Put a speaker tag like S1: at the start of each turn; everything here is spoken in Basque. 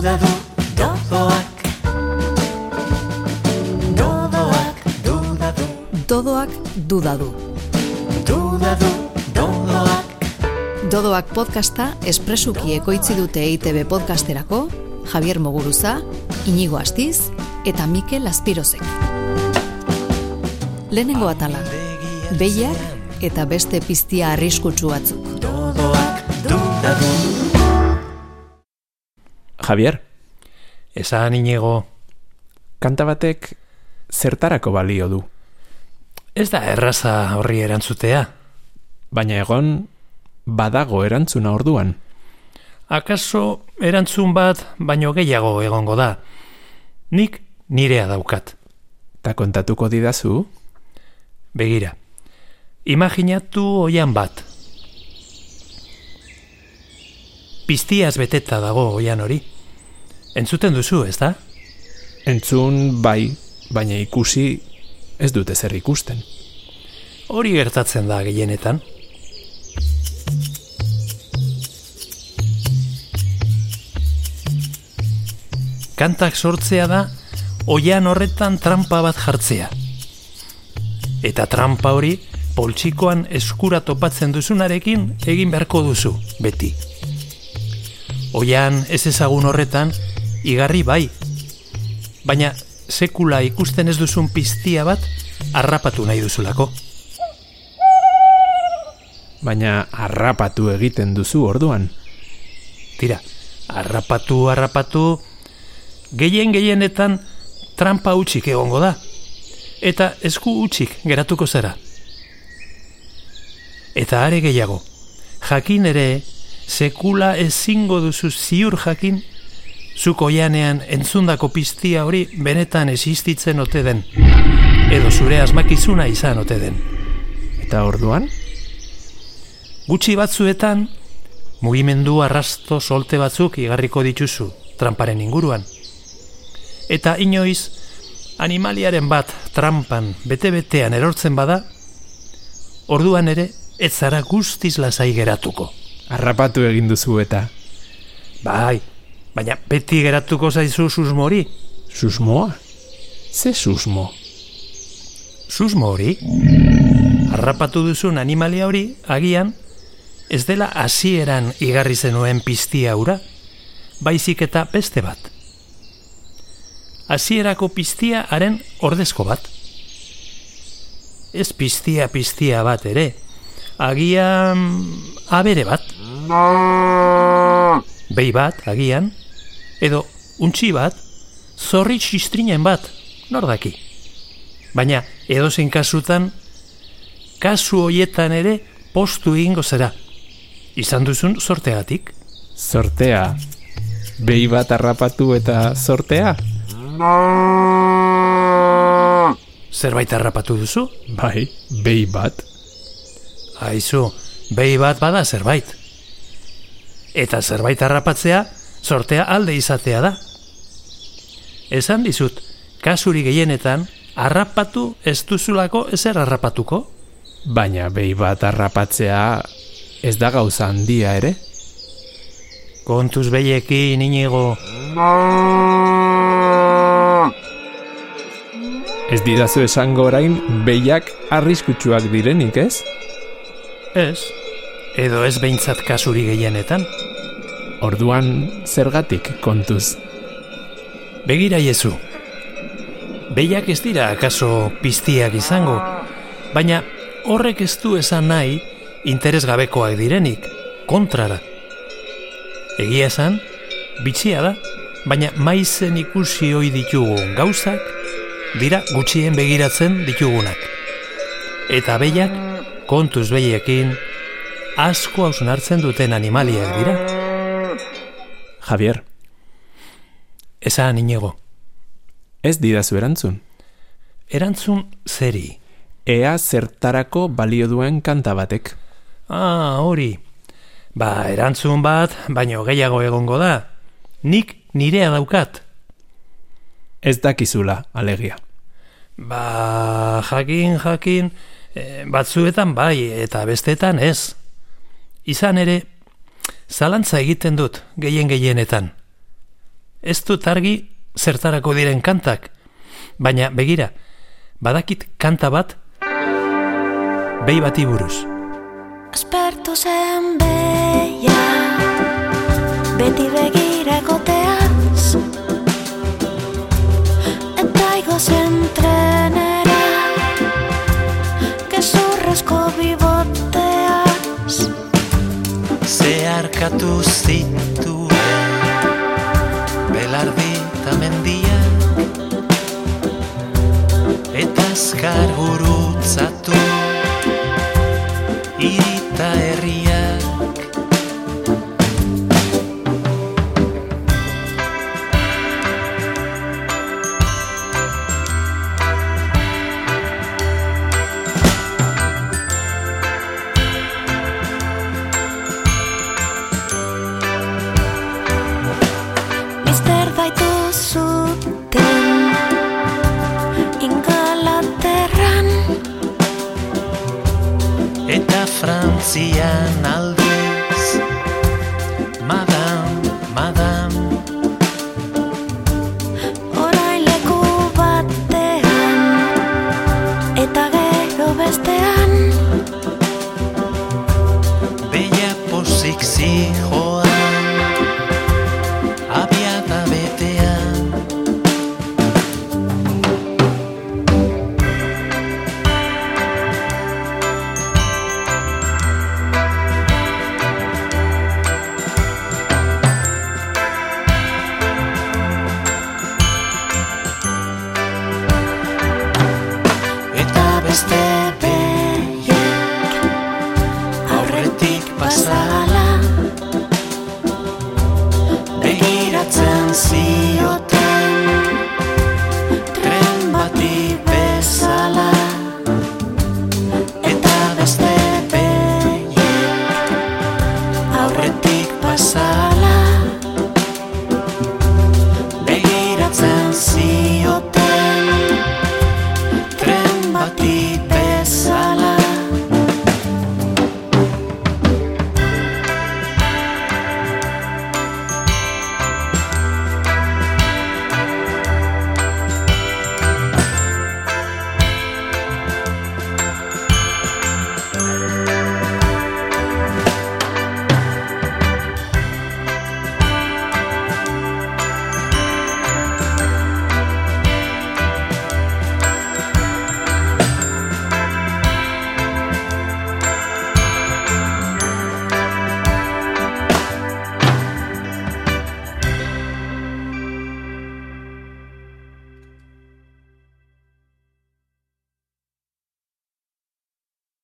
S1: duda du, dodoak. Dodoak, duda du,
S2: Dodoak duda du.
S1: duda du, dodoak.
S2: Dodoak podcasta espresuki ekoitzi dute EITB podcasterako Javier Moguruza, Inigo Astiz eta Mikel Aspirozek. Lehenengo atala, behiak eta beste piztia arriskutsu batzuk.
S1: Dodoak, duda du.
S3: Javier,
S4: Esan inigo,
S3: kanta batek zertarako balio du,
S4: ez da erraza horri erantzutea.
S3: baina egon badago erantzuna orduan.
S4: Akaso erantzun bat baino gehiago egongo da. Nik nirea daukat.
S3: Ta kontatuko didazu,
S4: Begira, imaginatu oian bat. Piztiaz beteta dago oian hori. Entzuten duzu, ez da?
S3: entzun bai, baina ikusi ez dute zer ikusten.
S4: Hori gertatzen da gehienetan. Kantak sortzea da oian horretan trampa bat jartzea. Eta trampa hori poltsikoan eskura topatzen duzunarekin egin beharko duzu, beti. Oian ez ezagun horretan, igarri bai. Baina sekula ikusten ez duzun piztia bat, harrapatu nahi duzulako.
S3: Baina harrapatu egiten duzu orduan.
S4: Tira, harrapatu, harrapatu, gehien gehienetan trampa utxik egongo da. Eta esku utxik geratuko zara. Eta are gehiago, jakin ere, sekula ezingo duzu ziur jakin, zuko janean entzundako piztia hori benetan existitzen ote den. Edo zure asmakizuna izan ote den.
S3: Eta orduan,
S4: Gutxi batzuetan, mugimendu arrasto solte batzuk igarriko dituzu tramparen inguruan. Eta inoiz, animaliaren bat trampan bete-betean erortzen bada, orduan ere ez zara guztiz lasai geratuko.
S3: harrapatu egin duzu eta
S4: Bai, baina beti geratuko zaizu susmori.
S3: susmoa? Ze susmo?
S4: Susmo hori, harrapatu duzun animalia hori, agian, ez dela hasieran igarri zenuen piztia ura, baizik eta beste bat. Hasierako piztia haren ordezko bat. Ez piztia piztia bat ere, agian abere bat. Behi bat, agian, edo untxi bat, zorri txistrinen bat, nor daki. Baina edozein kasutan, kasu hoietan ere postu egingo zera. Izan duzun sortegatik.
S3: Sortea. Behi bat harrapatu eta sortea?
S4: Zerbait harrapatu duzu?
S3: Bai, behi bat.
S4: Aizu, behi bat bada zerbait. Eta zerbait harrapatzea, sortea alde izatea da. Esan dizut, kasuri gehienetan, harrapatu ez duzulako ezer harrapatuko?
S3: Baina behi bat harrapatzea ez da gauza handia ere?
S4: Kontuz behiekin inigo,
S3: Ez didazu esango orain behiak arriskutsuak direnik, ez?
S4: ez, edo ez behintzat kasuri gehienetan.
S3: Orduan zergatik kontuz.
S4: Begira Jesu. Behiak ez dira akaso piztiak izango, baina horrek ez du esan nahi interesgabekoak direnik, kontrara. Egia esan, bitxia da, baina maizen ikusi ohi ditugun gauzak, dira gutxien begiratzen ditugunak. Eta behiak, kontuz behiekin, asko hausnartzen duten animaliak dira.
S3: Javier,
S4: Esan inigo,
S3: ez didazu erantzun.
S4: erantzun zeri.
S3: Ea zertarako balio duen kanta batek.
S4: Ah, hori. Ba, erantzun bat, baino gehiago egongo da. Nik nirea daukat.
S3: Ez dakizula, alegia.
S4: Ba, jakin, jakin, e, batzuetan bai, eta bestetan ez. Izan ere, zalantza egiten dut, gehien gehienetan.
S5: ez dut argi zertarako diren kantak, baina begira, badakit kanta bat behi bati buruz.
S6: Aspertu zen beia Beti begira egoteaz Eta igo zen trenera
S4: Zeharkatu zituen Belardi eta mendia. Eta azkar gurutzatu
S6: hacían al
S4: Eta